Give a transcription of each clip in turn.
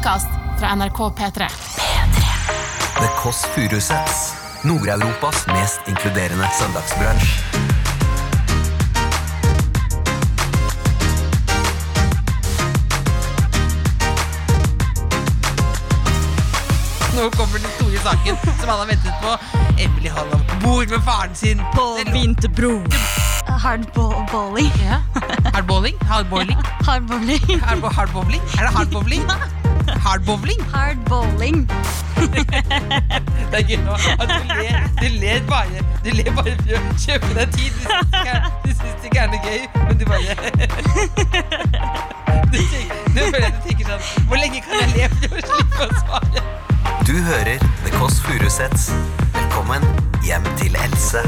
podkast fra NRK P3. The Kåss Furuseths. Nord-Europas mest inkluderende søndagsbransj. Nå kommer den store saken som alle har ventet på. Emily Hollow bor med faren sin på Vinterbro. Hardballing. Ja. Hardballing? Hardballing? Hardballing. Hardbo- Hardbowling? Er det hardbowling? Hardbowling? Hardballing. Det er gøy at du ler, du ler bare Du ler bare for å kjøpe deg tid. Du syns ikke er- ikke er noe gøy, men du bare Du, tenker, du føler at du tenker sånn Hvor lenge kan jeg le for å slippe å svare? Du hører The Kåss Furuseths. Velkommen hjem til Else.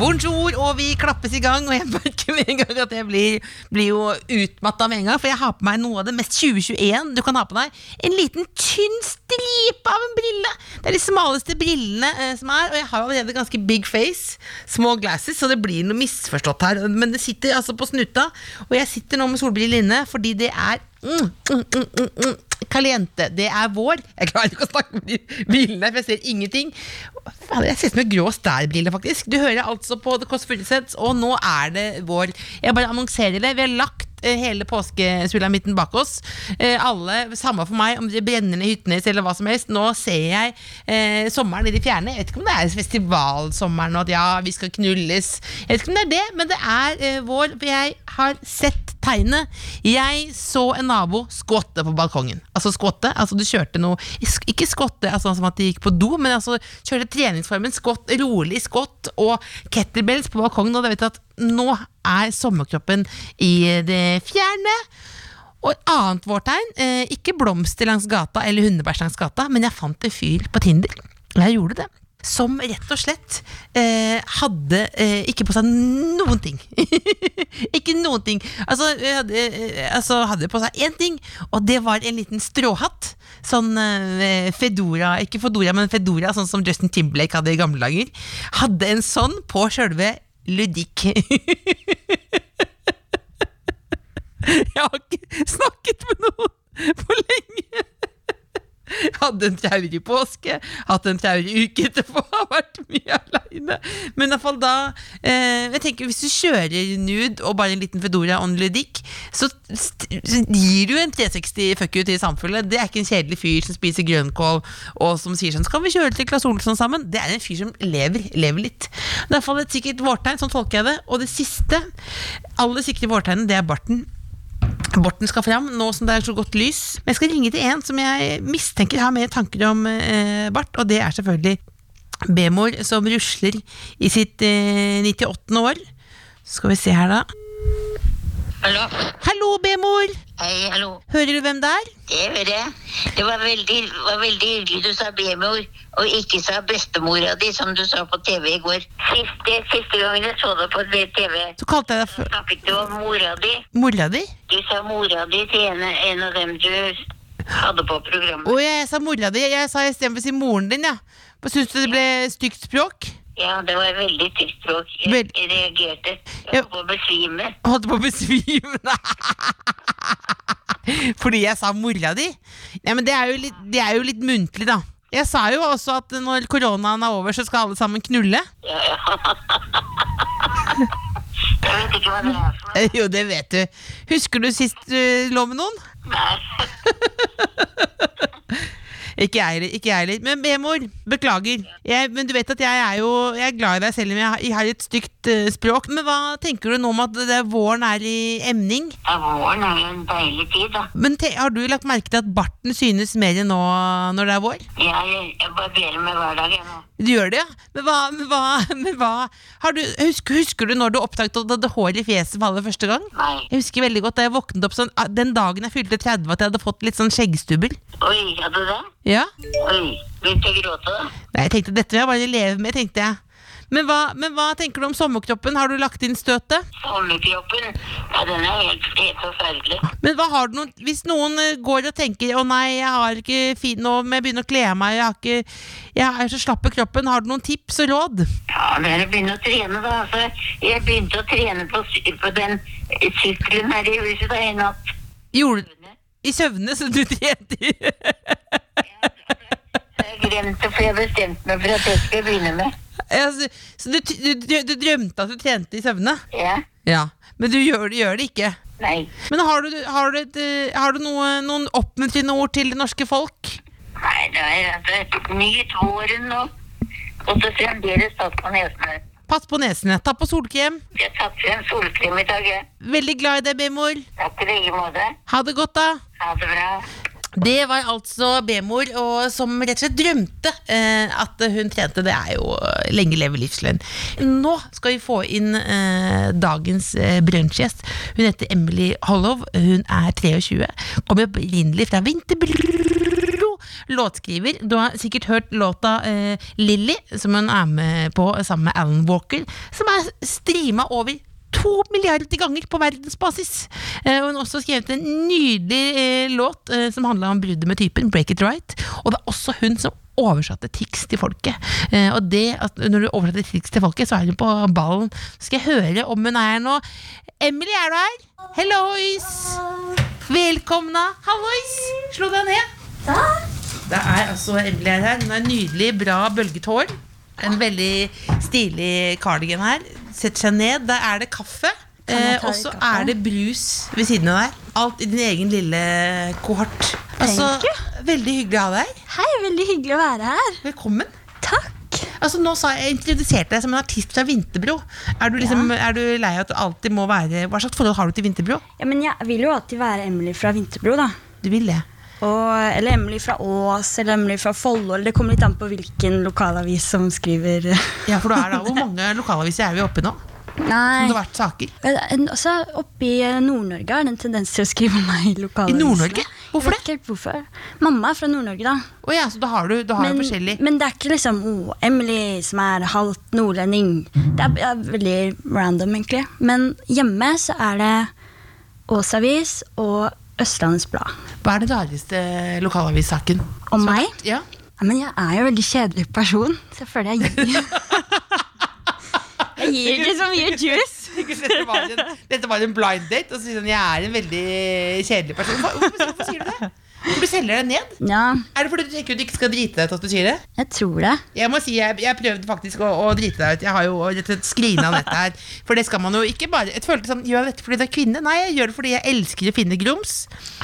Bonjour, og vi klappes i gang, og jeg merker med en gang at jeg blir, blir jo utmatta med en gang, for jeg har på meg noe av det mest 2021 du kan ha på deg. En liten tynn stripe av en brille. Det er de smaleste brillene eh, som er, og jeg har allerede ganske big face, små glasses, så det blir noe misforstått her. Men det sitter altså på snuta, og jeg sitter nå med solbriller inne fordi det er mm, mm, mm, mm. Caliente, det er vår. Jeg klarer ikke å snakke med brillene, for jeg ser ingenting. Jeg ser ut som en grå stærbrille, faktisk. Du hører altså på The Kåss Fullsets og nå er det vår. Jeg bare annonserer det. Vi har lagt hele påskesulamitten bak oss. Eh, alle, Samme for meg om det brenner ned Hyttenes eller hva som helst. Nå ser jeg eh, sommeren i det fjerne. Jeg vet ikke om det er festivalsommeren og at ja, vi skal knulles. Jeg vet ikke om det er det, men det er eh, vår. For jeg har sett tegnet. Jeg så en nabo skvotte på balkongen. Altså skvotte, altså du kjørte noe Ikke skvotte altså som at de gikk på do, men altså kjørte treningsformen skvott, rolig skvott og kettlebells på balkongen, og da vet at nå er sommerkroppen i det fjerne. Og et annet vårtegn, eh, ikke blomster langs gata eller hundebæsj langs gata, men jeg fant en fyr på Tinder. Og jeg gjorde det. Som rett og slett eh, hadde eh, ikke på seg noen ting. ikke noen ting. Altså, hadde, eh, altså hadde på seg én ting, og det var en liten stråhatt. Sånn eh, Fedora, ikke Fedora, men Fedora, sånn som Justin Timberlake hadde i gamle dager. Hadde en sånn på sjølve Ludik. Jeg har ikke snakket med noen for lenge. Jeg Hadde en traurig påske, hatt en traurig uke etterpå, har vært mye. Men i hvert fall da eh, Jeg tenker Hvis du kjører nude og bare en liten Fedora on ludic, så, så gir du en 360 fuck you til samfunnet. Det er ikke en kjedelig fyr som spiser grønnkål og som sier sånn 'Skal vi kjøre til Claes Olsson sammen?' Det er en fyr som lever, lever litt. Det er fall et sikkert vårtegn, sånn tolker jeg det. Og det siste, aller sikre vårtegnet, det er barten. Borten skal fram, nå som det er så godt lys. Men jeg skal ringe til en som jeg mistenker har mer tanker om eh, bart, og det er selvfølgelig B-mor som rusler i sitt eh, 98. år. Så skal vi se her, da. Hallo? Hallo, B-mor! Hei, hallo. Hører du hvem det er? Det hører jeg. Det var veldig, var veldig hyggelig du sa B-mor, og ikke sa bestemora di, som du sa på TV i går. Siste, siste gangen jeg så deg på TV, Så kalte jeg deg for snakket du om mora di. mora di. Du sa mora di til en, en av dem du hadde på programmet. Å, jeg sa mora di. Jeg sa istedenfor å si moren din, ja. Syns du det ble stygt språk? Ja, det var veldig stygt språk. Jeg, Vel- reagerte. Jeg holdt på å besvime. Holdt på å besvime. Fordi jeg sa mora di? Ja, men det er, jo litt, det er jo litt muntlig, da. Jeg sa jo også at når koronaen er over, så skal alle sammen knulle. Ja, ja. jeg vet ikke hva det er for noe. Jo, det vet du. Husker du sist du lå med noen? Nei. Ikke jeg heller. Men B-mor, beklager. Jeg, men du vet at jeg er jo jeg er glad i deg selv om jeg har, jeg har et stygt uh, språk. Men hva tenker du nå om at det, våren er i emning? Ja, våren er en deilig tid, da. Men te, har du lagt merke til at barten synes mer nå når det er vår? Ja, jeg, jeg barberer meg hver dag, jeg nå. Du gjør det, ja? Men hva, men hva, men hva har du, husker, husker du når du oppdaget at du hadde hår i fjeset for aller første gang? Nei. Jeg husker veldig godt da jeg våknet opp sånn, ah, den dagen jeg fylte 30 at jeg hadde fått litt sånn skjeggstubber. Oi, hadde du det? Ja? Begynte å gråte? Nei, jeg tenkte dette vil jeg bare leve med, tenkte jeg. Men hva, men hva tenker du om sommerkroppen? Har du lagt inn støtet? Sommerkroppen, ja, den er helt, helt forferdelig. Men hva har du noen, hvis noen eh, går og tenker Å nei, jeg har ikke fin nå, men jeg begynner å kle meg, jeg har ikke Jeg er så slapp i kroppen. Har du noen tips og råd? Ja, det er å begynne å trene da, altså. Jeg begynte å trene på, på den sykkelen her i huset da, en natt. Gjorde, i søvne, så du trente i Glemte, for jeg bestemte meg for at det skulle jeg begynne med. Ja, Så du, du, du drømte at du trente i søvne? Ja? Ja. Men du gjør, gjør det ikke? Nei. Men har du, har du, eh, har du noe, noen oppmuntrende ord til det norske folk? Nei, det er altså nyt våren nå. Og så fremdeles tatt på nesene. Pass på nesene, ta på solkrem. Jeg tatt frem solkrem i dag, jeg. Veldig glad i deg, B-mor. Takk i like måte. Ha det godt, da. Ha det bra. Det var altså B-mor, som rett og slett drømte eh, at hun trente. Det er jo eh, lenge leve livsløgn. Nå skal vi få inn eh, dagens eh, brunsjgjest. Hun heter Emily Hollow. Hun er 23. Kommer opprinnelig fra Vinterbro. Låtskriver. Du har sikkert hørt låta eh, Lilly, som hun er med på sammen med Alan Walker, som er streama over to milliarder ganger på verdensbasis. Eh, hun har også skrevet en nydelig eh, låt eh, som handla om bruddet med typen, Break It Right. Og det er også hun som oversatte Tix til folket. Eh, og det at når du oversetter Tix til folket, så er hun på ballen. Så skal jeg høre om hun er her nå. Emily, er du her? Hallois! Velkomna! Hallois! Slå deg ned. Det er altså Emily er her. Hun har nydelig, bra bølget hår. En veldig stilig cardigan her. Setter seg ned. Der er det kaffe. Eh, og så er det brus ved siden av deg. Alt i din egen lille kohort. Altså, veldig hyggelig å ha deg her. Hei, veldig hyggelig å være her. Velkommen. Takk. Altså, nå sa jeg, jeg introduserte deg som en artist fra Vinterbro. Er du, liksom, er du lei av at du alltid må være Hva slags forhold har du til Vinterbro? Ja, men jeg vil jo alltid være Emily fra Vinterbro, da. Du vil det? Og, eller Emily fra Ås, eller Emily fra Follo. Det kommer litt an på hvilken lokalavis som skriver Ja, for da er da, Hvor mange lokalaviser er vi oppe i nå? Nei. Som det har vært saker? Også oppe i eh, Nord-Norge har det en tendens til å skrive meg i lokalavisene. I Nord-Norge? Hvorfor det? hvorfor. Mamma er fra Nord-Norge, da. Oh, ja, så da har du, da har du Men, forskjellig men det er ikke liksom oh, Emily som er halvt nordlending. Det er, er veldig random, egentlig. Men hjemme så er det Ås Avis og Østlandets Blad. Hva er den rareste lokalavissaken? Om meg? Ja. Ja, men jeg er jo en veldig kjedelig person, så jeg føler jeg gir Jeg gir ikke så mye juice. Dette var, en, dette var en blind date, og så sier han jeg er en veldig kjedelig person. Hvorfor, hvorfor sier du det? For du selger deg ned? Ja, Er det fordi du tenker du ikke skal drite deg ut at du sier det? jeg tror det. Jeg må si, jeg, jeg prøvde faktisk å, å drite deg ut. Jeg har jo skrina dette nettet her. For det skal man jo ikke bare Jeg følte sånn, Gjør dette fordi du er kvinne? Nei, jeg gjør det fordi jeg elsker å finne grums.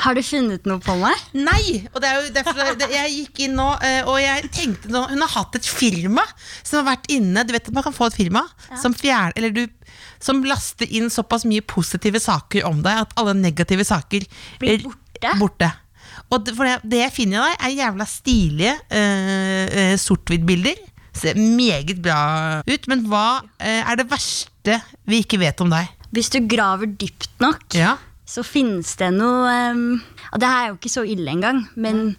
Har du funnet noe på meg? Nei! Og det er jo derfor det- jeg gikk inn nå, eh, og jeg tenkte nå Hun har hatt et firma som har vært inne Du vet at man kan få et firma som fjern... Eller du som laster inn såpass mye positive saker om deg at alle negative saker Blir borte? borte. Og det, for det, det jeg finner der, er jævla stilige eh, eh, sort-hvitt-bilder. Ser meget bra ut. Men hva eh, er det verste vi ikke vet om deg? Hvis du graver dypt nok, Ja. så finnes det noe um, Og det her er jo ikke så ille engang, men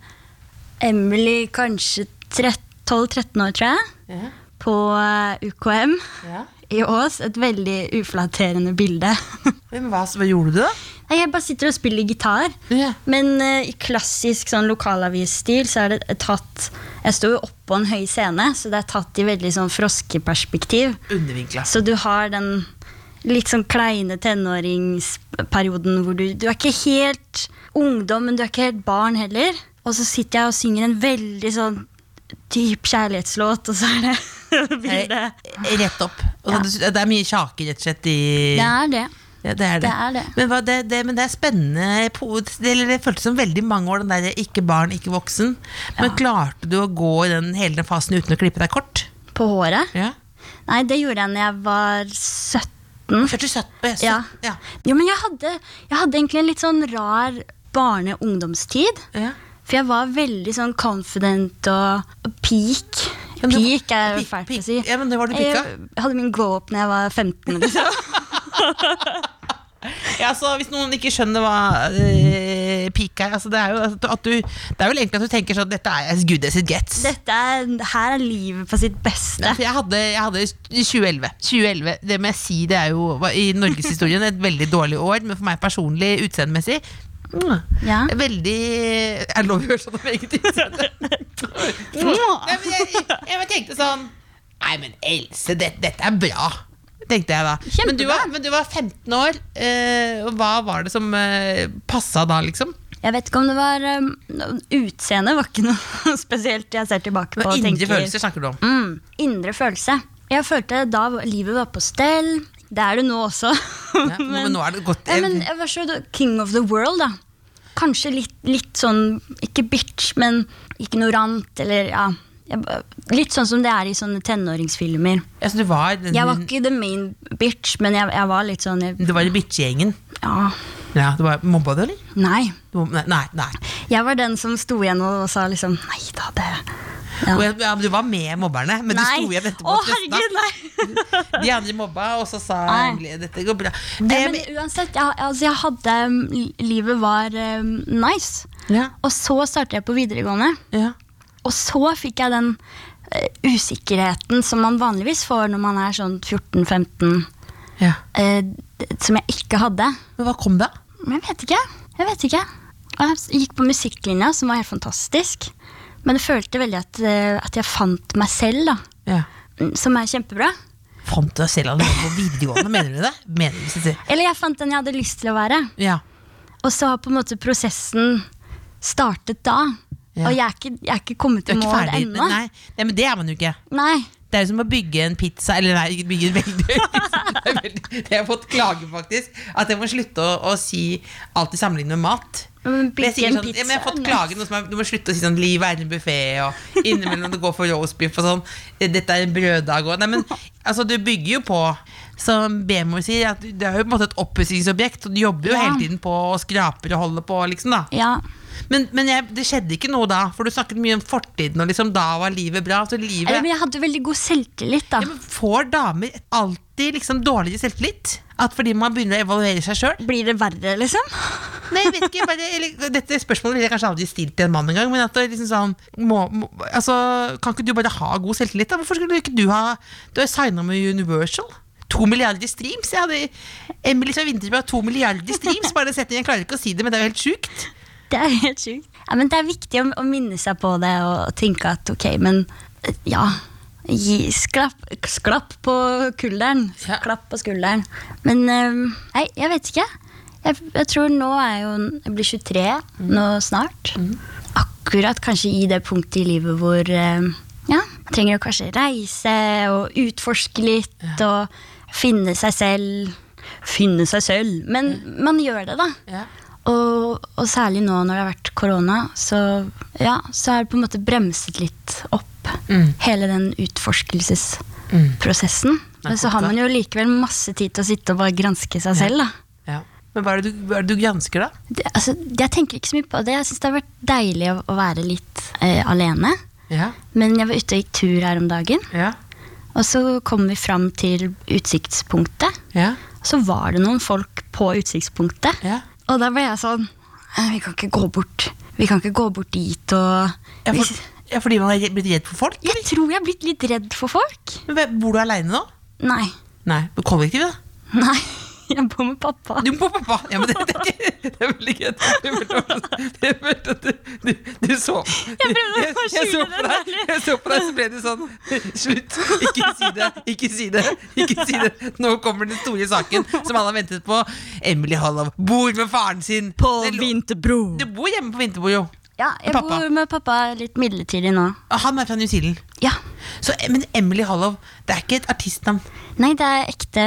Emily kanskje 12-13 år, tror jeg, Ja. på eh, UKM ja. I Ås. Et veldig uflatterende bilde. Men hva, hva gjorde du, da? Jeg bare sitter og spiller gitar. Yeah. Men uh, i klassisk sånn lokalavis-stil så er det tatt Jeg står jo oppå en høy scene, så det er tatt i veldig sånn froskeperspektiv. Undervinkla. Så du har den litt sånn kleine tenåringsperioden hvor du Du er ikke helt ungdom, men du er ikke helt barn heller. Og så sitter jeg og synger en veldig sånn dyp kjærlighetslåt, og så er det bildet. Rett opp. Ja. Det er mye kjaker, rett og slett. I, Det er det. Ja, det er det. Det er det. Men, hva, det, det, men det er spennende. Det, det føltes som veldig mange år, den der ikke barn, ikke voksen. Men klarte du å gå i den, hele den fasen uten å klippe deg kort? På håret? Ja. Nei, det gjorde jeg når jeg var 17. 47, ja. Ja. ja. Jo, men jeg hadde, jeg hadde egentlig en litt sånn rar barne-ungdomstid. ja. For jeg var veldig sånn confident og peak. Ja, Peak er fælt å si. Ja, men det var det pika. Jeg hadde min glow-up når jeg var 15. Liksom. Ja, så Hvis noen ikke skjønner hva uh, peak er altså det, er jo, at du, det er vel egentlig at du tenker sånn Dette er as good as it gets. Dette er, her er livet på sitt beste. Ja, jeg hadde, jeg hadde i 2011. 2011 Det må jeg si, det er jo i norgeshistorien et veldig dårlig år, men for meg personlig utseendemessig mm, Ja. Veldig Jeg lover å høre sånn om eget utseende. Jeg, jeg tenkte sånn Nei, men Else, det, dette er bra. Tenkte jeg da. Men du, var, men du var 15 år. Eh, og hva var det som eh, passa da, liksom? Jeg vet ikke om det var um, Utseendet var ikke noe spesielt jeg ser tilbake på. Indre tenker, følelser snakker du om. Mm, indre følelse. Jeg følte da livet var på stell. Det er det nå også. Ja, men nå er det godt Ja, men så king of the world, da. Kanskje litt, litt sånn, ikke bitch, men ignorant, eller ja. Litt sånn som det er i sånne tenåringsfilmer. Altså, du var den, Jeg var ikke the main bitch, men jeg, jeg var litt sånn jeg, Du var i bitchegjengen. Ja, Ja, du var Mobba du, eller? nei. Du, nei, nei, nei. Jeg var den som sto igjen og sa liksom Nei da, det ja. Og jeg- Ja, du var med mobberne, men du sto igjen etterpå. Og trøsta. De andre mobba, og så sa jeg dette går bra. Det, Det, men uansett, jeg, altså, jeg hadde Livet var um, nice. ja, Og så startet jeg på videregående. ja. Og så fikk jeg den uh, usikkerheten som man vanligvis får når man er sånn 14-15, ja. uh, som jeg ikke hadde. Men hva kom da? Jeg vet ikke. Jeg vet ikke. Jeg gikk på musikklinja, som var helt fantastisk. Men jeg følte veldig at, eh, at jeg fant meg selv, da. Ja. Mm, Som er kjempebra. Fant du deg selv allerede på videregående? Mener du det? Mener du hvis Eller jeg fant den jeg hadde lyst til å være. Ja. Og så har på en måte prosessen startet da. Ja. Og jeg er, ikke, jeg er ikke kommet til mål ennå. Men, nei. nei, men det er man jo ikke. Nei. Det er som å bygge en pizza Eller nei, bygge en veldig. Det veldig- Det har jeg fått klage, faktisk. At jeg må slutte å, å si alltid sammenligne med mat. Men jeg sånn, pizza ja, men jeg har fått klage noe som er, Du må slutte å si sånn 'livet er en buffé', og innimellom det går for roastbiff og sånn. 'Dette er en brøddag' og Nei, men altså, du bygger jo på, som B-mor sier, at det er jo på en måte et oppussingsobjekt, og du jobber jo Ja. hele tiden på og skraper og holder på, liksom, da. Ja. Men, men jeg, det skjedde ikke noe da, for du snakket mye om fortiden, og liksom da var livet bra. Så livet Eller, men jeg hadde veldig god selvtillit, da. ja, men Får damer alltid liksom dårligere selvtillit? At fordi man begynner å evaluere seg sjøl? Blir det verre, liksom? Nei, jeg vet ikke, bare, eller, Dette spørsmålet ville jeg kanskje aldri stilt til en mann engang. Men at det liksom sånn må, må, altså, Kan ikke du bare ha god selvtillit? da? Hvorfor skulle ikke du ha Du har signa med Universal. To milliarder streams. Jeg hadde Emily fra Vinterbø to milliarder streams. Bare sett inn, Jeg klarer ikke å si det, men det er jo helt sjukt. Det er helt sjukt. Ja, men det er viktig å, å minne seg på det og tenke at ok, men ja. Gi, sklapp, sklapp på kulderen. Ja. Klapp på skulderen. Men eh, nei, jeg vet ikke. Jeg, jeg tror nå er jo Jeg blir 23 nå snart. Akkurat kanskje i det punktet i livet hvor eh, ja, man trenger å kanskje reise og utforske litt og finne seg selv. Finne seg selv. Men man gjør det, da. Ja. Og, og særlig nå når det har vært korona, så, ja, så har det på en måte bremset litt opp. Mm. Hele den utforskelsesprosessen. Men så har man jo likevel masse tid til å sitte og bare granske seg selv. da. Ja. Men hva er, du, hva er det du gransker, da? Det, altså, jeg tenker ikke så mye på det. Jeg syns det har vært deilig å, å være litt eh, alene. Ja. Men jeg var ute og gikk tur her om dagen, Ja. og så kom vi fram til utsiktspunktet. Ja. Så var det noen folk på utsiktspunktet. Og da ble jeg sånn «Eh, Vi kan ikke gå bort Vi kan ikke gå bort dit og Ja, for, ja, fordi man er blitt redd for folk? Jeg tror jeg er blitt litt redd for folk. Men Bor du aleine nå? Nei. Nei, Kollektivet, kollektiv, da? Nei. Jeg bor med pappa. Du bor med pappa! Ja, men det, det, det er veldig greit. Du, du, du så Jeg prøvde å skjule det jeg så på deg, så ble du sånn Slutt! Ikke si det! Ikke si det! Ikke si det Nå kommer den store saken som alle har ventet på. Emily Hollow bor med faren sin. På Vinterbro. Du bor hjemme på Vinterbro, jo. Ja, jeg Med bor med pappa litt midlertidig nå. Han er fra New Zealand. Ja. Så, men Emily Hollow, det er ikke et artistnavn. Nei, det er ekte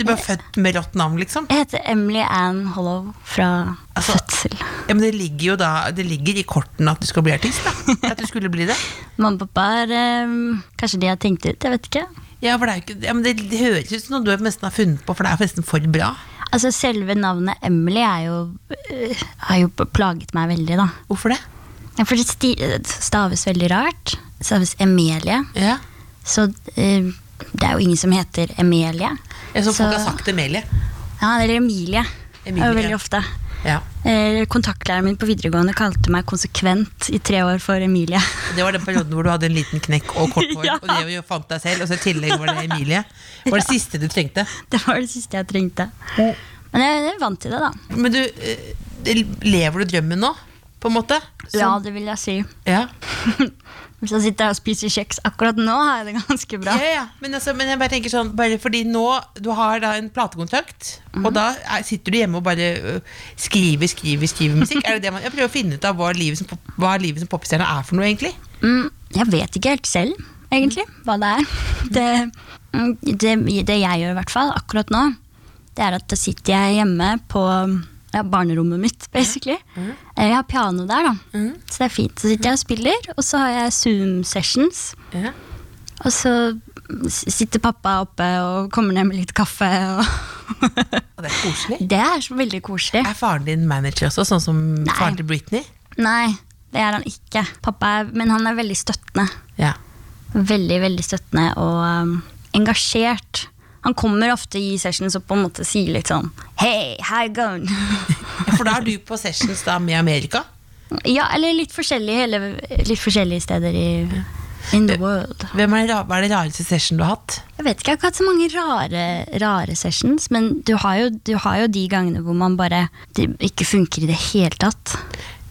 Du ble født med rått navn, liksom. Jeg heter Emily Ann Hollow fra Altså- fødsel. Ja, men det ligger jo da Det ligger i kortene at du skal bli artist. da At du skulle bli det. Mamma og pappa er um, Kanskje de har tenkt ut, jeg vet ikke. Ja, for det, er jo ikke, ja, men det, det høres ut som noe du nesten har funnet på, for det er nesten for bra. Altså Selve navnet Emily er jo, uh, har jo plaget meg veldig, da. Hvorfor det? Ja, For det staves veldig rart. Det staves Emilie. Ja, Så eh, det er jo ingen som heter Emilie. jeg så folk har sagt Emilie. Ja, eller Emilie. Emilie, veldig ofte. Ja, Eh, kontaktlæreren min på videregående kalte meg konsekvent i tre år for Emilie. Det var den perioden hvor du hadde en liten knekk og kort hår. Ja. Og det fant deg selv, og så i tillegg var det Emilie. Det var det siste du trengte. Det var det siste jeg trengte. Men jeg, jeg vant til det, da. Men du, eh, lever du drømmen nå? på en måte. Ja, det vil jeg si. ja. Hvis jeg sitter her og spiser kjeks akkurat nå, har jeg det ganske bra. Ja, ja. Men, altså, men jeg bare tenker sånn Bare fordi nå Du har da en platekontrakt Mhm. Og da er, sitter du hjemme og bare øh, Skriver, skriver, skriver musikk Er det det man Jeg prøver å finne ut av hva livet som, hva livet som popstjerne er for noe egentlig Mm, jeg vet ikke helt selv, egentlig, hva det er. Det, mm, det, det jeg gjør i hvert fall akkurat nå, det er at da sitter jeg hjemme på ja, barnerommet mitt, basically. Mm. Jeg har piano der, da. Så det er fint. Så sitter jeg og spiller, og så har jeg Zoom-sessions. ja. Og så sitter pappa oppe og kommer ned med litt kaffe. Og Og det er koselig det er så veldig koselig. Er faren din manager også, sånn som Nei. faren til Britney? Nei, det er han ikke. Pappa er, men han er veldig støttende. Ja Veldig, veldig støttende og um, engasjert. Han kommer ofte i sessions og på en måte sier litt sånn Hei, how you going? Ja, For da er du på sessions da med Amerika ja, eller litt forskjellige, hele, litt forskjellige steder i in the world. Hvem er det, Hva er det rareste session du har hatt? Jeg vet ikke, jeg har ikke hatt så mange rare, rare sessions, men du har, jo, du har jo de gangene hvor man bare Det ikke funker i det hele tatt.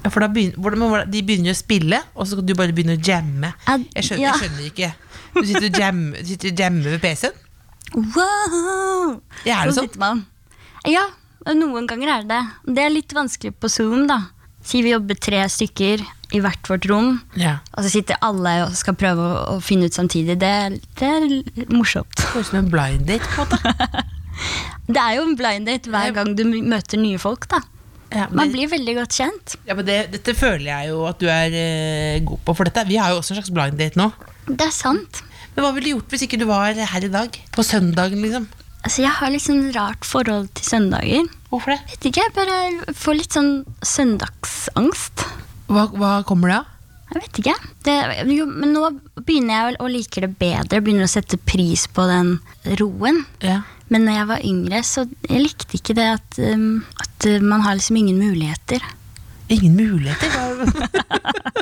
Ja, for begynner, De begynner å spille, og så kan du bare begynne å jamme. Jeg skjønner, ja. jeg skjønner ikke. Du sitter og jammer, du sitter og jammer ved PC-en? Wow! Ja, er det sånn? sitter man. Ja, noen ganger er det det. Det er litt vanskelig på Zoom, da. Si vi jobber tre stykker i hvert vårt rom, Ja. og så sitter alle og skal prøve å, å finne ut samtidig. Det, det er morsomt. Det høres ut som en blind date. på en måte Det er jo en blind date hver gang du møter nye folk, da. ja, Man blir veldig godt kjent. ja, men det, Dette føler jeg jo at du er eh, god på. For dette, Vi har jo også en slags blind date nå. Det er sant. Men Hva ville du gjort hvis ikke du var her i dag? På søndagen, liksom? Altså, jeg har sånn rart forhold til søndager. Hvorfor det? Vet ikke, jeg bare får litt sånn søndagsangst. Hva, hva kommer det av? Jeg vet ikke. Det, jo, men nå begynner jeg å, like det bedre. Begynner å sette pris på den roen. Ja. Men når jeg var yngre, så jeg likte ikke det at, um, at man har liksom ingen muligheter. Ingen muligheter?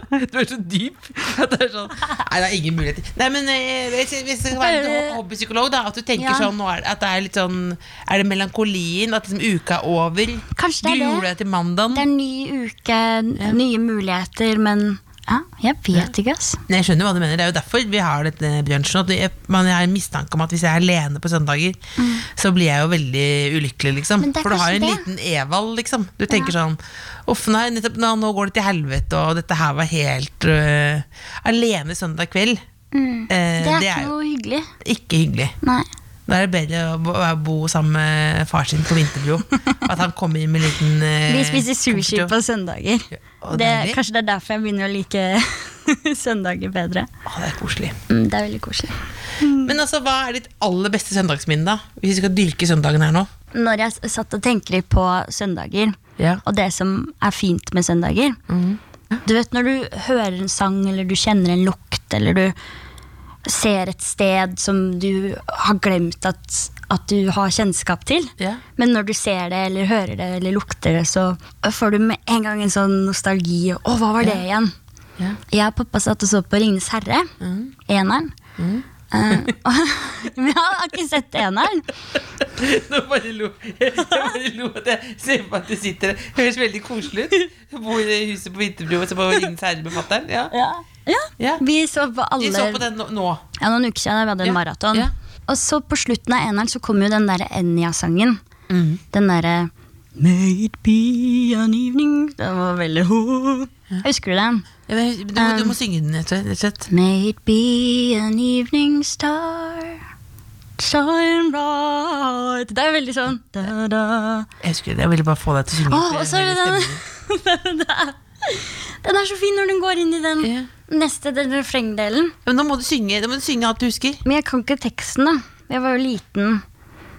Du er så dyp. At det er sånn, nei, det er ingen muligheter. Nei, men eh, Hvis hvis det skal være en hobbypsykolog, da, at du tenker Ja. sånn er, At det er litt sånn Er det melankolien? At liksom uka er over? Kanskje det er Gruer det. deg til mandagen? Det er ny uke, nye muligheter, men ja, jeg vet ikke, ass. Jeg skjønner hva du mener. Det er jo derfor vi har dette brunsjen. Jeg, man har en mistanke om at hvis jeg er alene på søndager, så blir jeg jo veldig ulykkelig, liksom. Mm. Er For du har en det. liten Evald, liksom. Du tenker sånn Uff, nei, nettopp, nå, nå går det til helvete, og dette her var helt uh, Alene søndag kveld. Eh, Mm. Det er det ikke noe hyggelig. ikke hyggelig. Nei. Da er det bedre å bo, sammen med far sin på Vinterbro. At han kommer inn med en liten eh, Vi spiser sushi på søndager. Det, kanskje det er derfor jeg begynner å like søndager bedre. Å, det er koselig. Mm, det er veldig koselig. Men altså, hva er ditt aller beste søndagsminne, da? Hvis vi skal dyrke søndagen her nå? Når jeg satt og tenkte litt på søndager, Ja. og det som er fint med søndager Du vet når du hører en sang, eller du kjenner en lukt, eller du ser et sted som du har glemt at, at du har kjennskap til. Yeah. Men når du ser det, eller hører det, eller lukter det, så får du med en gang en sånn nostalgi. Å, hva var det igjen? Ja. Jeg og pappa satt og så på Ringenes herre. Eneren. Eh, men jeg har ikke sett eneren. Nå bare lo jeg bare lo at jeg ser på at du sitter der. Høres veldig koselig ut. Bor i huset på Vinterbro og så på Ringenes herre med fatter'n. Ja. Ja. Ja. Ja. Vi så på alle De så på den nå. ja, noen uker siden. Vi hadde en Ja. maraton. Ja. Og så på slutten av eneren så kom jo den derre Enja-sangen. Mm. Den derre May it be an evening Den var veldig Husker du den? Ja, du, må- du må synge den, rett slett. May it be an evening star Shine bright Det er veldig sånn da, da. Jeg husker det, jeg ville bare få deg til å synge. For og så er det den. Den er- så fin når den går inn i den Ja. neste den refrengdelen. Ja, Men nå må du synge, da må du synge at du husker. Men jeg kan ikke teksten, da. Jeg var jo liten.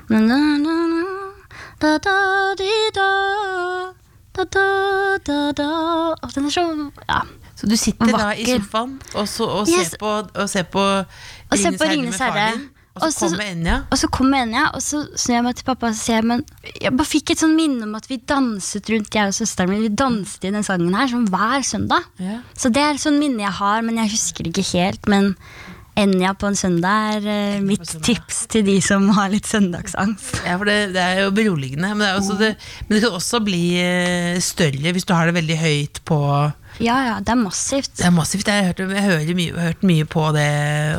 Na, na, na, da, da, di, da, da, da, da. Å, den er så Ja. Så du sitter da i sofaen og, så, og, ser, Yes. på, og ser på Ringenes herre med faren din, Og så kommer Enja. Og så kom Enja, og så snur jeg meg til pappa og sier men jeg bare fikk et sånn minne om at vi danset rundt, jeg og søsteren min. Vi danset i den sangen her sånn hver søndag. Ja. Så det er et sånn minne jeg har, men jeg husker ikke helt. Men Enja på en søndag er uh, mitt søndag. tips til de som har litt søndagsangst. Ja, for det, det er jo beroligende. Men det, også det, men det kan også bli eh, større hvis du har det veldig høyt på Ja, ja, det er massivt. Det er massivt. Jeg har hørt, jeg hører mye, jeg har hørt mye på det.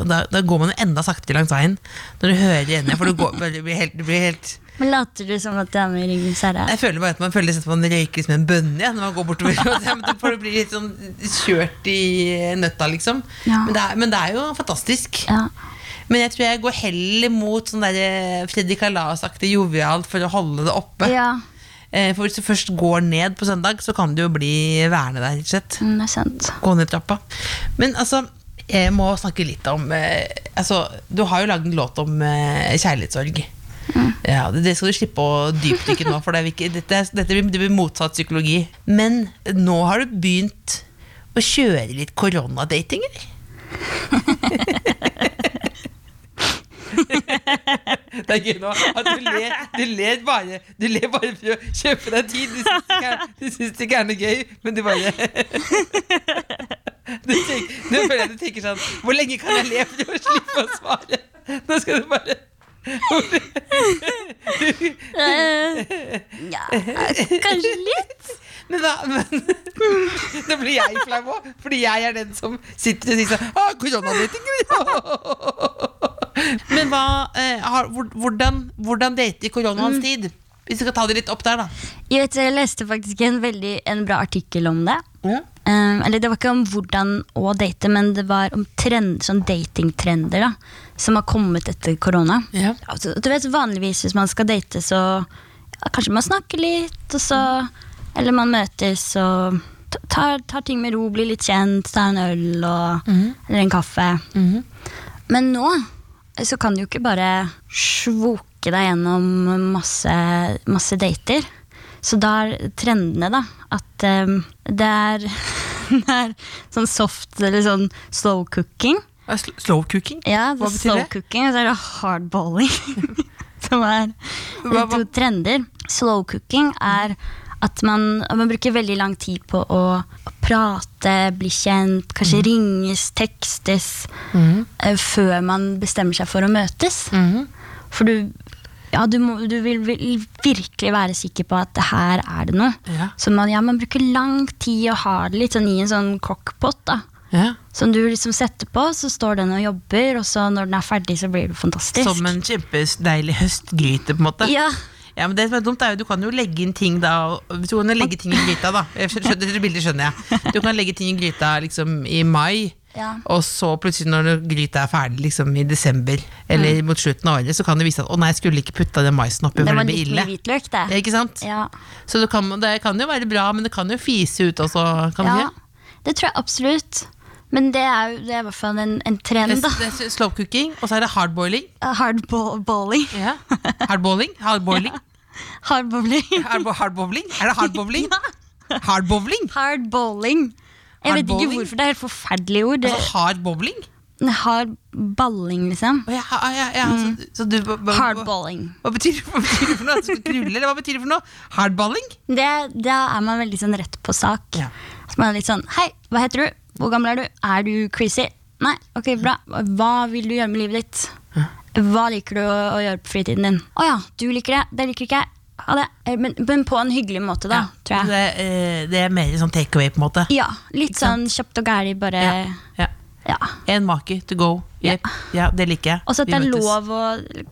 Og da, da går man jo enda saktere langs veien når du hører igjen For du, går, det blir helt, det blir helt Men later du som at det er med Ringenes herre? Jeg føler bare at man føler nesten at man røyker som en bønne ja, når man går bortover. For det blir litt sånn kjørt i nøtta, liksom. Ja. Men, det er, men det er jo fantastisk. Ja. Men jeg tror jeg går heller mot sånn der Freddy Kalas-aktig jovialt for å holde det oppe. ja, Eh, For hvis du først går ned på søndag, så kan du jo bli værende der, rett og slett. mm, det er sant. Gå ned trappa. Men altså, jeg må snakke litt om eh, altså, Du har jo lagd en låt om eh, kjærlighetssorg. Ja, det, det skal du slippe å dypdykke nå, for det ikke, dette, dette blir, det blir motsatt psykologi. Men nå har du begynt å kjøre litt koronadating, eller? Det er gøy nå at du ler, du ler bare Du ler bare for å kjøpe deg tid. Du syns det ikke er noe gøy, men du bare du tenker, Nå føler jeg du tenker sånn Hvor lenge kan jeg le for å slippe å svare? Nå skal du bare ja, kanskje litt. Men da men, Nå blir jeg flau òg, fordi jeg er den som sitter og sier sånn ah, Koronadating, Men hva eh, har, hvordan, hvordan date i koronaens tid? Hvis vi skal ta det litt opp der, da. Jeg, vet, jeg leste faktisk en veldig en bra artikkel om det. Ja. Um, eller det var ikke om hvordan å date, men det var om trend, sånn datingtrender da, som har kommet etter korona. Ja. Altså, du vet Vanligvis hvis man skal date, så ja, kanskje man snakker litt, og så, eller man møtes og tar, tar ting med ro, blir litt kjent, tar en øl og, eller en kaffe. Men nå så kan du jo ikke bare svoke deg gjennom masse, masse dater. Så da er trendene, da, at um, det, er, det er sånn soft eller sånn slow cooking. Slow cooking? Ja, Hva betyr slow det? cooking, og så er det hardballing. som er to trender. Slow cooking er at man, man bruker veldig lang tid på å prate, bli kjent, Mm. kanskje ringes, tekstes, eh, før man bestemmer seg for å møtes. Mm. For du, ja, du, må, du vil, vil virkelig være sikker på at det her er det noe. Ja. Så man, ja, man bruker lang tid og har det litt sånn i en sånn cockpot. da. Ja. Som du liksom setter på, så står den og jobber, og så når den er ferdig, så blir det fantastisk. Som en kjempedeilig høstgryte, på en måte. Ja, Ja, men det som er dumt er jo Du kan jo legge inn ting da og- du kan legge ting i gryta, da. Skjønner, dette bildet skjønner jeg. Du kan legge ting i gryta liksom i mai. Ja. Og så plutselig når gryta er ferdig liksom i desember eller mot slutten av året, så kan det vise at å nei, jeg skulle ikke putta den maisen oppi, det for det blir ille. hvitløk, Ja, det. ikke sant? Ja. Så det kan, det kan jo være bra, men det kan jo fise ut også. Kan det ja, ikke? det tror jeg absolutt. Men det er jo det er i hvert fall en, en trend, da. Det er slow cooking, og så er det hardboiling. Hardballing. Ja. Hardboiling? Hardboiling? Hardbowling. Hardbo- Hardbowling? Er det hardbowling? Hardbowling? Hardballing. Jeg vet ikke hvorfor. Det er et forferdelig ord. Det- Altså hardbowling? Hardballing, liksom. Å, ja, ja, ja, ja. Så, så du, hva, Hardballing. hva, betyr, hva betyr det for noe? Krulle, eller hva betyr det for noe? Hardballing? Det, da er man veldig sånn rett på sak. Ja. Så man er litt sånn Hei, hva heter du? Hvor gammel er du? Er du crazy? Nei, ok, bra. Hva vil du gjøre med livet ditt? Hva liker du å, å gjøre på fritiden din? Å ja, du liker det. Det liker ikke jeg. Eh, Men, men på en hyggelig måte, da, tror jeg. Det, eh, det er mer sånn take away, på en måte. Ja, litt sånn kjapt og gæli, bare Ja. ja. Ja. En maki, to go. Yep. Ja, det liker jeg. Og så at det er lov å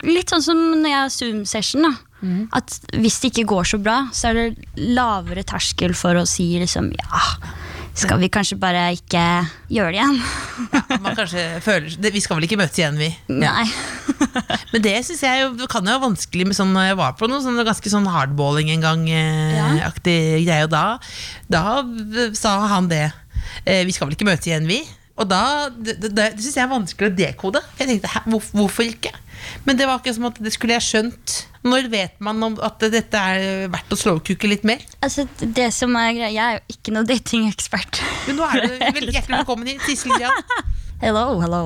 Litt sånn som når jeg har Zoom-session. da mm. At hvis det ikke går så bra, så er det lavere terskel for å si liksom ja, skal vi kanskje bare ikke gjøre det igjen? Ja, man kanskje føler, vi skal vel ikke møtes igjen, vi. Nei. Men det synes jeg jo, det kan jo være vanskelig med sånn Jeg var på noe sånn ganske sånn hardballing en gang. Eh, Ja. aktig greie, og da, da sa han det. Eh, vi skal vel ikke møtes igjen, vi? Og da, Det, det, det syns jeg er vanskelig å dekode. Jeg tenkte, hvor, Hvorfor ikke? Men det var ikke som at det skulle jeg skjønt. Når vet man om at dette er verdt å slowcooke litt mer? Altså, det som er greia Jeg er jo ikke noen datingekspert. Men nå er du veldig hjertelig velkommen hit, Sissel Jan. Hello, hello.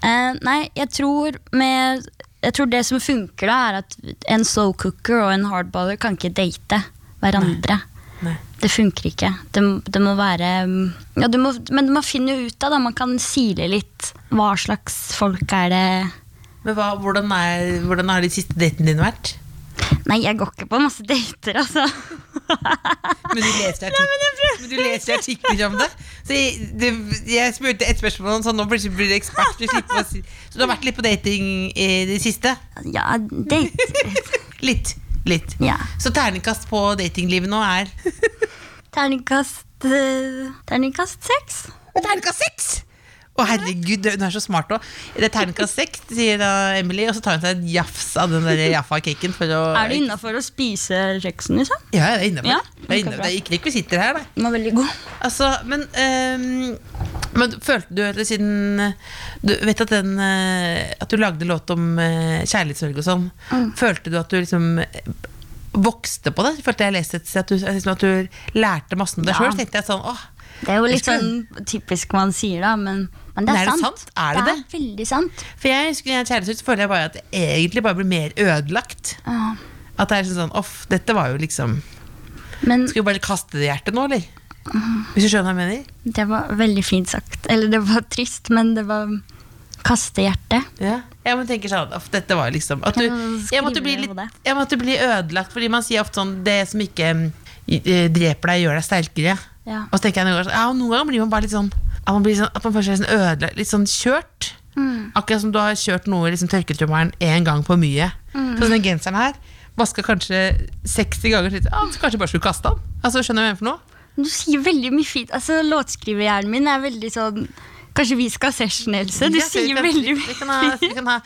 Uh, nei, jeg tror med Jeg tror det som funker, da er at en slow cooker og en hardballer kan ikke date hverandre. Nei. Det funker ikke. Det, det må være ja, du må, Men man finner jo ut av det. Man kan sile litt. Hva slags folk er det Men hva, hvordan, er, hvordan har de siste datene dine vært? Nei, jeg går ikke på masse dater, altså. Men du leser artikler, om det. Så jeg, det, jeg spurte et spørsmål, så nå blir du ekspert. Du å si. Så du har vært litt på dating i det siste? Ja, date Litt. litt. Ja. Så terningkast på datinglivet nå er Terningkast eh, Terningkast seks. Terningkast seks! Å herregud, hun er så smart òg. Det er terningkast seks, sier da Emily, og så tar hun seg et jafs av den der Jaffa-caken. Er det innafor å spise kjeksen, liksom? Ja, det er innafor. Ja, det, er det er ikke rekvisitter her, nei. Den var veldig god. Altså, men, um, men følte du eller siden Du vet at den eh, At du lagde låt om eh, kjærlighetssorg og sånn. Mm. Følte du at du liksom eh, vokste på det? Følte jeg leste et sted at du, liksom at du lærte masse om deg Ja. sjøl? sånn Det er jo litt sånn typisk man sier, da, men, men det er, det sant. sant? Er det det er veldig sant. For jeg når jeg så føler jeg bare at det egentlig bare blir mer ødelagt. Ja. At det er sånn sånn Off, dette var jo liksom Men Skal vi bare kaste det i hjertet nå, eller? Hvis du skjønner hva jeg mener? det var veldig fint sagt. Eller det var trist, men det var kaste hjertet. Ja. Jeg men tenker sånn, off, dette var liksom at du, jeg, måtte bli litt, jeg måtte bli ødelagt, fordi man sier ofte sånn Det som ikke eh, dreper deg, gjør deg sterkere. Ja. Og så tenker jeg noen ganger sånn, ja, noen ganger blir man bare litt sånn At man, blir sånn, at man føler seg sånn ødelagt, litt sånn kjørt. Mm. Akkurat som du har kjørt noe i liksom, tørketrommelen én gang for mye. Mm. Så den genseren her vaska kanskje 60 ganger. Så ah, kanskje bare skulle kaste den. Altså, skjønner du hva jeg mener for noe? Du sier veldig mye fint. Altså, Låtskriverhjernen min er veldig sånn Kanskje vi skal ha session, Else? Du Ja, sier kan- veldig vi kan ha, vi kan ha,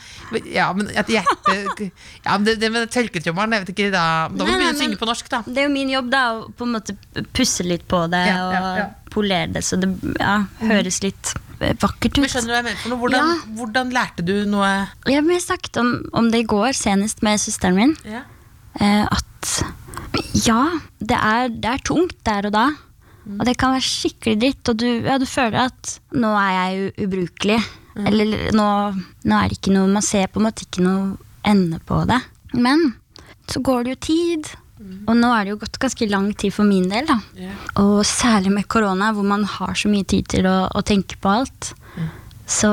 Ja, men Ja, men det, det med tørketrommelen, jeg vet ikke Da, da må vi begynne å synge på norsk, da. Det er jo min jobb da å på en måte pusse litt på det Ja, ja, ja. og polere det, så det ja, høres litt vakkert ut. Men skjønner du hva jeg mener for noe? Hvordan, Ja. hvordan lærte du noe Jeg har snakket om, om det i går, senest med søsteren min. ja. eh, at ja, det er, det er tungt der og da. Og det kan være skikkelig dritt, og du, ja, du føler at nå er jeg ubrukelig. Eller nå, nå er det ikke noe Man ser på en måte ikke noe ende på det. Men så går det jo tid. Og nå er det jo gått ganske lang tid for min del. da Yeah. Og særlig med korona, hvor man har så mye tid til å, å tenke på alt. Så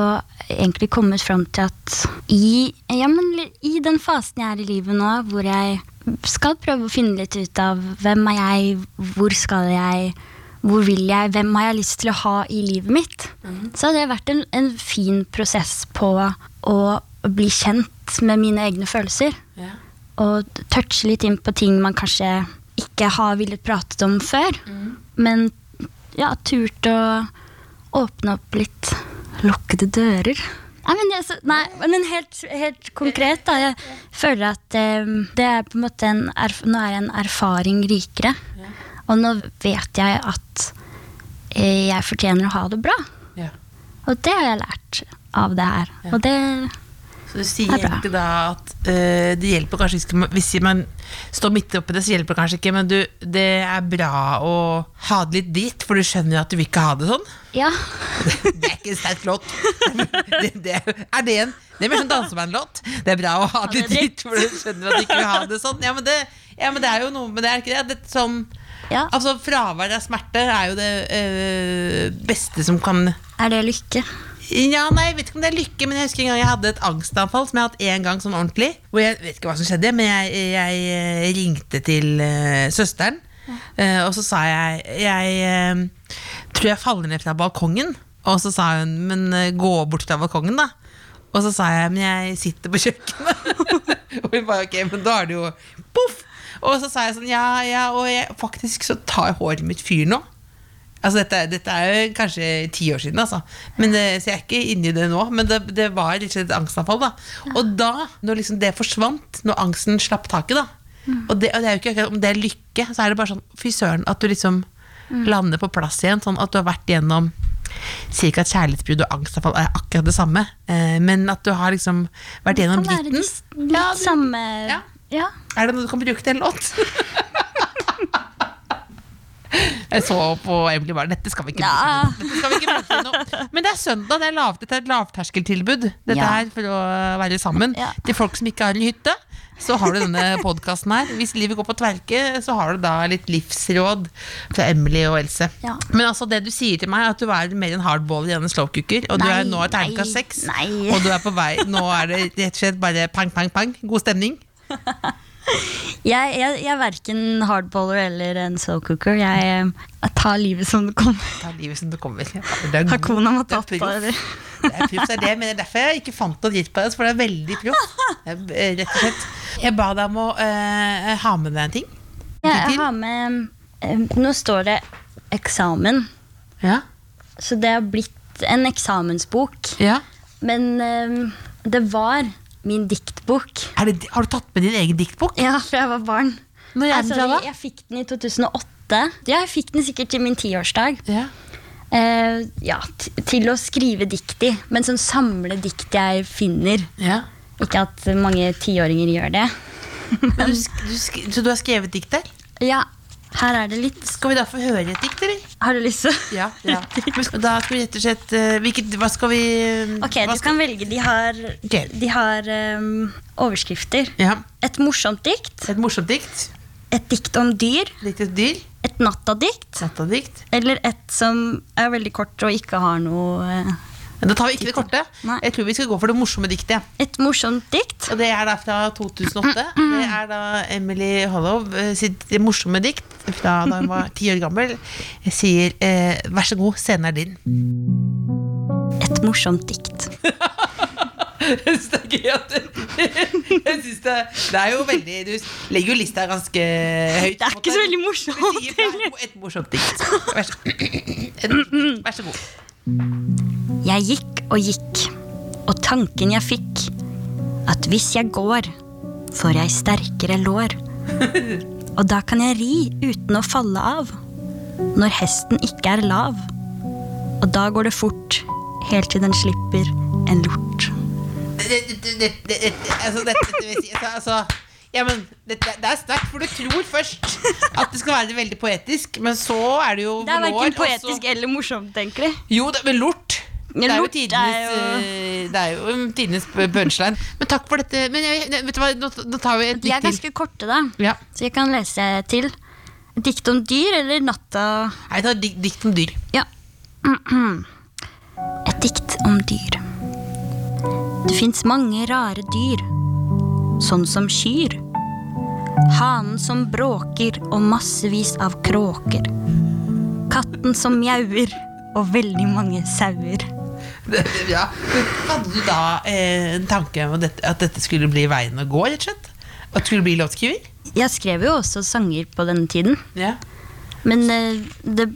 egentlig kommet fram til at i, ja, men, i den fasen jeg er i livet nå, hvor jeg skal prøve å finne litt ut av hvem er jeg, hvor skal jeg, hvor vil jeg, hvem har jeg lyst til å ha i livet mitt, så har det vært en, en fin prosess på å bli kjent med mine egne følelser. Yeah. Og touche litt inn på ting man kanskje ikke har villet pratet om før. Men ja, turt å åpne opp litt lukkede dører. Nei, men, jeg, så- nei, men helt, helt konkret, da. Jeg føler at eh, det er på en måte en nå er en erfaring rikere. Og nå vet jeg at eh, jeg fortjener å ha det bra. Ja. Og det har jeg lært av det her. Og det Så du sier er egentlig da at uh, det hjelper kanskje ikke Hvis man står midt oppi det, så hjelper det kanskje ikke, men du, det er bra å ha det litt dritt, for du skjønner at du vil ikke ha det sånn. Ja. Det er ikke sterkt flott. Det, det, er det en Det er mer sånn dansebandlåt. Det er bra å ha det Ja, litt dritt, for du skjønner at du ikke vil ha det sånn. Ja, men det, ja, men det er jo noe med det er ikke det. det sånn, ja. altså, fravær av smerte er jo det øh, beste som kan Er det lykke? Ja, nei, Jeg vet ikke om det er lykke, men jeg husker en gang jeg hadde et angstanfall som jeg har hatt én gang sånn ordentlig. Hvor jeg vet ikke hva som skjedde, men jeg, jeg eh, ringte til øh, søsteren. øh, og så sa jeg Jeg tror jeg faller ned fra balkongen. Og så sa hun men gå bort fra balkongen, da. Og så sa jeg men jeg sitter på kjøkkenet. og hun bare ok, men da er det jo poff. Og så sa jeg sånn ja, ja, og jeg, faktisk så tar håret mitt fyr nå. Altså dette, dette er jo kanskje ti år siden, altså. Men det, så jeg er ikke inni det nå. Men det, det var litt og et angstanfall. da Og da, når liksom det forsvant, når angsten slapp taket, da og, det, og det er jo ikke om det er lykke, så er det bare sånn fy søren, at du liksom lander på plass igjen. Sånn at du har vært gjennom Sier ikke at kjærlighetsbrudd og angstavfall er akkurat det samme, eh, men at du har liksom vært gjennom dritten. litt, litt samme Ja. Ja. Er det noe du kan bruke til en låt? Jeg så på Emily bare Dette skal vi ikke bruke Ja. Dette skal vi ikke bruke noe. Men det er søndag, det er, lav, dette er et lavterskeltilbud. Dette Ja. er for å være sammen. Ja. Til folk som ikke har en hytte. så har du denne podkasten her. Hvis livet går på tverke, så har du da litt livsråd fra Emily og Else. Ja. Men altså det du sier til meg, er at du er mer en hardballer enn en slowcooker. Og du Nei, er nå er terningkast seks, og du er på vei. Nå er det rett og slett bare pang, pang, pang. God stemning. Jeg, jeg, jeg er verken hardballer eller en slow cooker. Jeg, eh, jeg tar livet som det kommer. Tar livet som det kommer. Det er Hakuna Matata, det er proff. eller? Det er det men det er derfor jeg ikke fant noe dritt på det, for det er veldig proff. Eh, Rett og slett. Jeg ba deg om å uh, ha med deg en ting. Ja, jeg har med uh, Nå står det eksamen, Ja. så det har blitt en eksamensbok. ja. Men uh, det var min diktbok. Er det, har du tatt med din egen diktbok? Ja, fra jeg var barn. Når er den Altså, fra da? jeg fikk den i 2008. Ja, jeg fikk den sikkert til min tiårsdag. Ja. Eh, ja, til å skrive dikt i. Men sånn samle dikt jeg finner. ja. Ikke at mange tiåringer gjør det. Men du, du, så du har skrevet dikt der? Ja, her er det litt. Skal vi da få høre et dikt, eller? Har du lyst til Ja. ja. Da skal vi rett og slett eh, hvilket, Hva skal vi Ok, du kan velge. De har, de har um, overskrifter. Ja. Et morsomt dikt. Et morsomt dikt. Et dikt om dyr. Dikt et dyr. Et nattadikt. Nattadikt. Eller et som er veldig kort og ikke har noe eh, Da tar vi ikke det korte. Nei. Jeg tror vi skal gå for det morsomme diktet. Et morsomt dikt. Og det er da fra 2008. Det er da Emily Hollow eh, sitt morsomme dikt fra da hun var ti år gammel. Jeg sier eh, vær så god, scenen er din. Et morsomt dikt. Jeg syns det er gøy at du Jeg synes det, det er jo veldig Du legger jo lista ganske høyt. Det er ikke så veldig morsomt, et morsomt dikt. Vær så, vær så god. Jeg gikk og gikk, og tanken jeg fikk, at hvis jeg går, får jeg sterkere lår. Og da kan jeg ri uten å falle av, når hesten ikke er lav. Og da går det fort, helt til den slipper en lort. Altså, altså, altså, ja, men, det, det er sterkt, for du tror først at det skal være veldig poetisk, men så er det jo Det er verken og så- poetisk eller morsomt, egentlig. Jo, det, men lort. Det er jo tidenes, er jo- det jo tidenes punchline. Men takk for dette. Men jeg, vet du hva, nå, nå tar vi et dikt til. De er ganske korte, da. Ja. Så jeg kan lese til. Dikt om dyr eller natta Nei, Jeg tar dik- dikt om dyr. Ja. Et dikt om dyr. Det fins mange rare dyr, sånn som kyr. Hanen som bråker og massevis av kråker. Katten som mjauer og veldig mange sauer. Ja. Hadde du da eh, en tanke om at dette, at dette skulle bli veien å gå, rett og slett? At det skulle bli låtskriver? Jeg skrev jo også sanger på denne tiden, Ja. men eh, det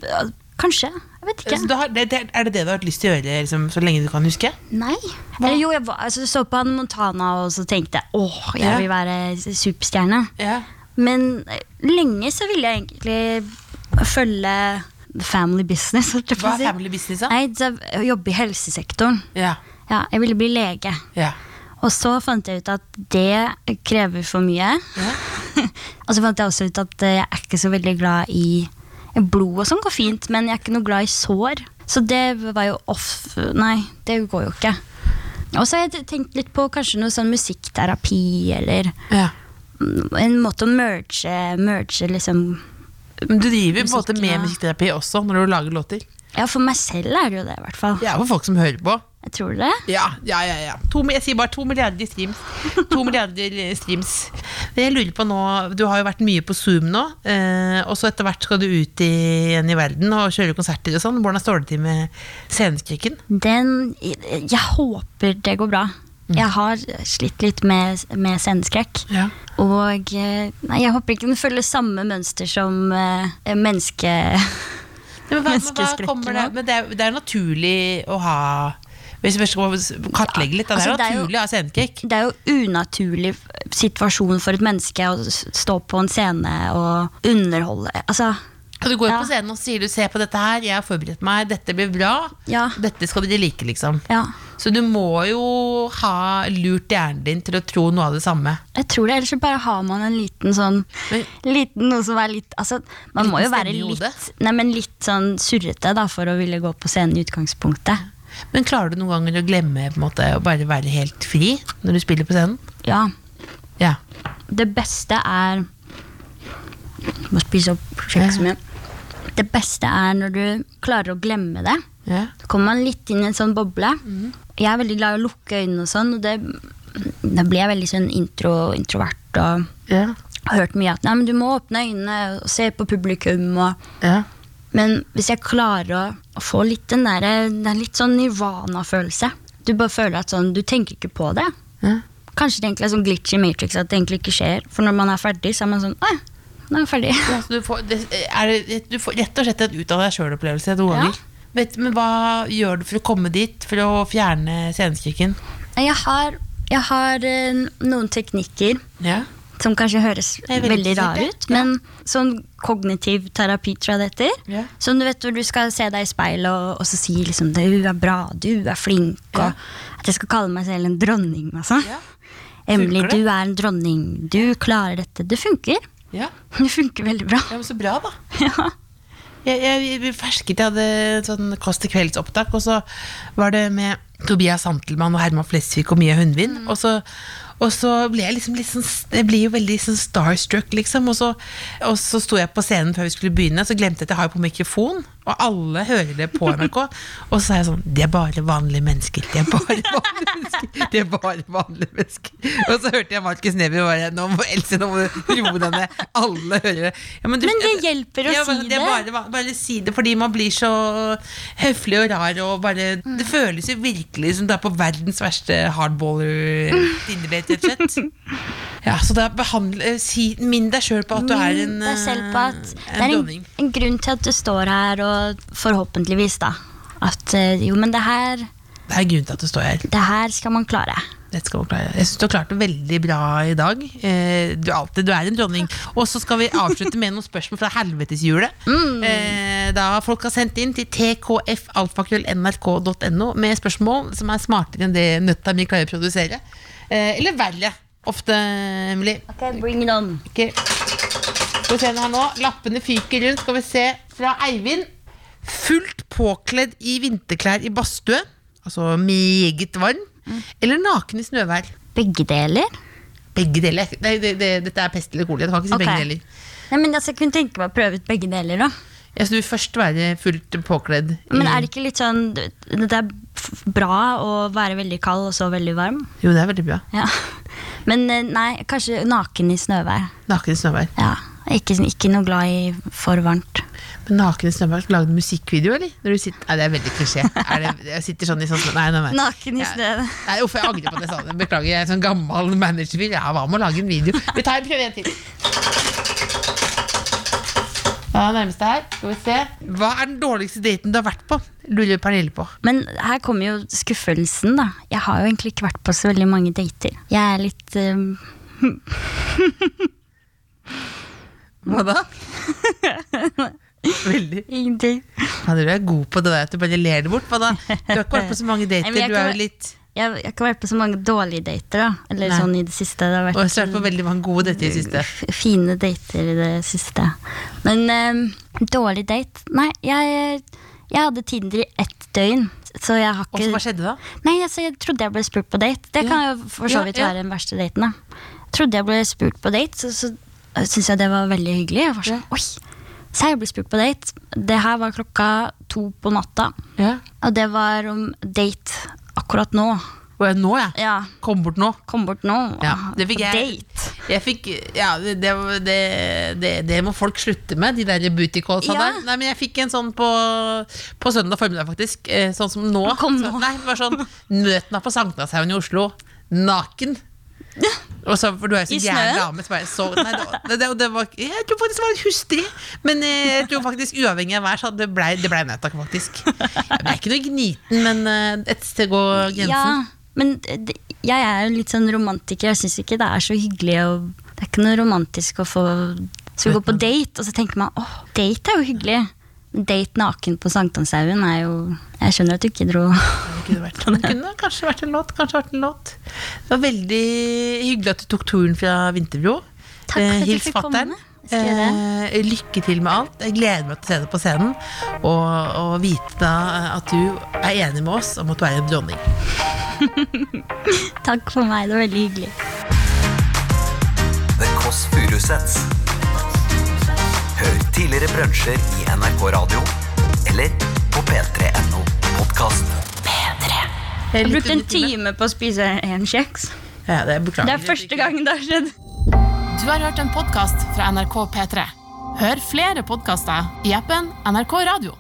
Kanskje. Jeg vet ikke. du har, det, det, er det det du har hatt lyst til å gjøre liksom, så lenge du kan huske? Nei. Eller jo, jeg var, altså, så på han Montana og så tenkte jeg åh, jeg Ja. vil være superstjerne. Ja. Men eh, lenge så ville jeg egentlig følge family business. Hva er family business, da? Nei, Jobbe i helsesektoren. Ja. Ja, jeg ville bli lege. ja. Og så fant jeg ut at det krever for mye. Ja. og så fant jeg også ut at jeg er ikke så veldig glad i blod og sånn går fint, men jeg er ikke noe glad i sår. Så det var jo off Nei, det går jo ikke. Og så har jeg tenkt litt på kanskje noe sånn musikkterapi eller ja. en måte å merge, merge liksom Men du driver på en måte med musikkterapi også når du lager låter? Ja, for meg selv er det jo det, i hvert fall. Ja, for folk som hører på. Jeg tror det. Ja, ja, ja, ja. To, jeg sier bare to milliarder streams. To milliarder streams. Jeg lurer på nå, Du har jo vært mye på Zoom nå, eh, og så etter hvert skal du ut igjen i verden og kjøre konserter og sånn. Hvordan står det til med sceneskrekken? Den Jeg håper det går bra. Jeg har slitt litt med, med sceneskrekk. Ja. Og eh, nei, jeg håper ikke den følger samme mønster som uh, menneske... Men, hva, men, Menneskeskrekken kommer det, men det, er, det er naturlig å ha Hvis vi skal kartlegge litt, da, Altså, det er jo- naturlig å ha sceneskrekk. Det er jo unaturlig situasjon for et menneske å stå på en scene og underholde. Altså, Og du går Ja. på scenen og sier du ser på dette her, jeg har forberedt meg, dette blir bra. Ja. Dette skal dere like, liksom. ja. Så du må jo ha lurt hjernen din til å tro noe av det samme. Jeg tror det, ellers så bare har man en liten sånn Men- Liten noe som er litt Altså, man må jo være litt? Nei, men litt sånn surrete da for å ville gå på scenen i utgangspunktet. Men klarer du noen ganger å glemme på en måte, å bare være helt fri når du spiller på scenen? Ja. Ja. Det beste er Må spise opp kjeksen min. Det beste er når du klarer å glemme det. Ja. Så kommer man litt inn i en sånn boble. Jeg er veldig glad i å lukke øynene og sånn, og det, da blir jeg veldig sånn intro, introvert og Ja. har hørt mye at nei, men du må åpne øynene og se på publikum. Og, Ja. men hvis jeg klarer å, å få litt den der, er litt sånn nirvana-følelse Du bare føler at sånn, du tenker ikke på det. Ja. Kanskje det egentlig er sånn glitch i Matrix at det egentlig ikke skjer. For når man er ferdig, så er man sånn Å, nå er jeg ferdig. Ja, så du, får, det, er det, du får rett og slett en ut av deg sjøl-opplevelse noen Ja. ganger. Vet, men hva gjør du for å komme dit? For å fjerne sceneskrikken? Jeg har, jeg har eh, noen teknikker Ja. som kanskje høres veldig veldig rar ut, men sånn kognitiv terapi, tror jeg det heter. Ja. Sånn du vet hvor du skal se deg i speilet og, og så si liksom 'du er bra', 'du er flink', og at jeg skal kalle meg selv en dronning. Altså. Ja. Emily, du er en dronning, du klarer dette. Det funker. Ja. Det funker veldig bra. Ja, men Så bra, da. Ja. Jeg, jeg, fersket, jeg hadde et sånn Kåss til kveldsopptak, og så var det med Tobias Santelmann og Herman Flesvig og Mia Hundvin. Og, så, og så ble jeg liksom litt sånn Jeg blir jo veldig sånn starstruck, liksom. Og så, og så sto jeg på scenen før vi skulle begynne, så glemte jeg at jeg har på mikrofon. Og alle hører det på NRK. Og så er jeg sånn De er bare vanlige mennesker. De er bare vanlige mennesker. De er bare vanlige mennesker. Og så hørte jeg Markus Neby bare Nå må Else, nå må du roe deg ned. Alle hører det. Ja, du- Men det hjelper å ja, si det. Bare, bare si det, fordi man blir så høflig og rar. Og bare, Det føles jo virkelig som du er på verdens verste hardballer-dinnerbate, rett og slett. Ja, så da behandle, si, Minn deg sjøl på at du er en, dronning deg selv på at eh, det er en, dronning. en grunn til at du står her, og forhåpentligvis, da. At eh, jo, men det her, Det er grunnen til at du står her. det her skal man klare. Dette skal man klare. Jeg syns du har klart det veldig bra i dag. Eh, Du, er alltid, du er en dronning. Og så skal vi avslutte med noen spørsmål fra helveteshjulet. Eh, Da folk har sendt inn til tkfalfakrøll.nrk.no med spørsmål som er smartere enn det nøtta mi klarer å produsere. Eh, Eller verre. Ofte, Emily. Ok, bring it on. Okay. Skal vi se her nå. Lappene fyker rundt. Skal vi se fra Eivind. Fullt påkledd i vinterklær i badstue. Altså meget varm. Eller naken i snøvær. Begge deler? Begge deler. Nei, det, det, dette er pest eller kolera. Jeg kan ikke si okay. begge deler. Nei, men altså, Jeg kunne tenke meg å prøve ut begge deler. da Jeg vil først være fullt påkledd. Men er det ikke litt sånn Det det er bra å være veldig kald og så veldig varm. Jo, det er veldig bra. Ja. Men eh, nei, kanskje naken i snøvær. Naken i snøvær. Ja, Ikke, ikke noe glad i for varmt. Men naken i snøvær, skal du musikkvideo, eller? Sitter, nei, det er veldig klisjé. Jeg sitter sånn i sånn Nei, nei, nei. Naken i Ja. Nei, uff, jeg angrer på at jeg sa det. Beklager, jeg er sånn gammel managerfyr. Ja, hva med å lage en video? Vi tar prøver en til. Hva er nærmeste her? Skal vi se. Hva er den dårligste daten du har vært på? Lurer Pernille på. Men her kommer jo skuffelsen, da. Jeg har jo egentlig ikke vært på så veldig mange dater. Jeg er litt eh, Hva da? Veldig. Ingenting. Ja, du er god på det der at du bare ler det bort. Hva da? Du har ikke vært på så mange dater. Du er jo litt Jeg, jeg har ikke vært på så mange dårlige dater, da. Eller Nei. sånn i det siste. Det har vært Og jeg har vært på veldig mange gode dater i det siste. fine dater i det siste. Men um, dårlig date Nei, jeg, jeg hadde Tinder i ett døgn. Så jeg har Og så hva skjedde da? Nei, altså, jeg trodde jeg ble spurt på date. Det Ja. kan jo for så vidt ja. være den verste daten. da Trodde jeg ble spurt på date, så, så syns jeg det var veldig hyggelig. Jeg var sånn, oi, så jeg ble spurt på date. Det her var klokka to på natta. Ja. Og det var om date akkurat nå. Og jeg, nå, ja. Ja, Kom bort nå. kom bort nå. Ja, det fikk jeg. Date. Jeg fikk, ja, det, det, det, det, må folk slutte med, de der booty callsa Ja. der. Nei, men jeg fikk en sånn på, på søndag formiddag, faktisk. Eh, Sånn som nå. Kom Så, nå. nei, det var sånn Møt meg på Sankthanshaugen i Oslo. Naken. Og så, for du er jo så gæren dame. Så bare, så, nei, det, det, det, var, jeg tror faktisk det var litt hustrig. Men eh, jeg tror faktisk uavhengig av vær, så det blei det ble nedtak, faktisk. Jeg ble ikke noe gniten, men eh, et sted går grensen. Ja, men det, jeg er jo litt sånn romantiker. Jeg syns ikke det er så hyggelig å Det er ikke noe romantisk å få Så vi går på date, og så tenker man åh, date er jo hyggelig. Date naken på Sankthanshaugen er jo Jeg skjønner at du ikke dro Det kunne, vært, det kunne kanskje vært en låt. Kanskje vært en låt. Det var veldig hyggelig at du tok turen fra Vinterbro. Takk for at du hils fikk komme. Eh, lykke til med alt. Jeg gleder meg til å se deg på scenen. Og, og vite da at du er enig med oss om at du er en dronning. Takk for meg, det var veldig hyggelig. Kåss Furuseths. Tidligere brunsjer i NRK Radio eller på p3.no podkast. Jeg brukte en time på å spise en kjeks. Ja, det, er Det er første gangen det har skjedd. Du har hørt en podkast fra NRK P3. Hør flere podkaster i appen NRK Radio.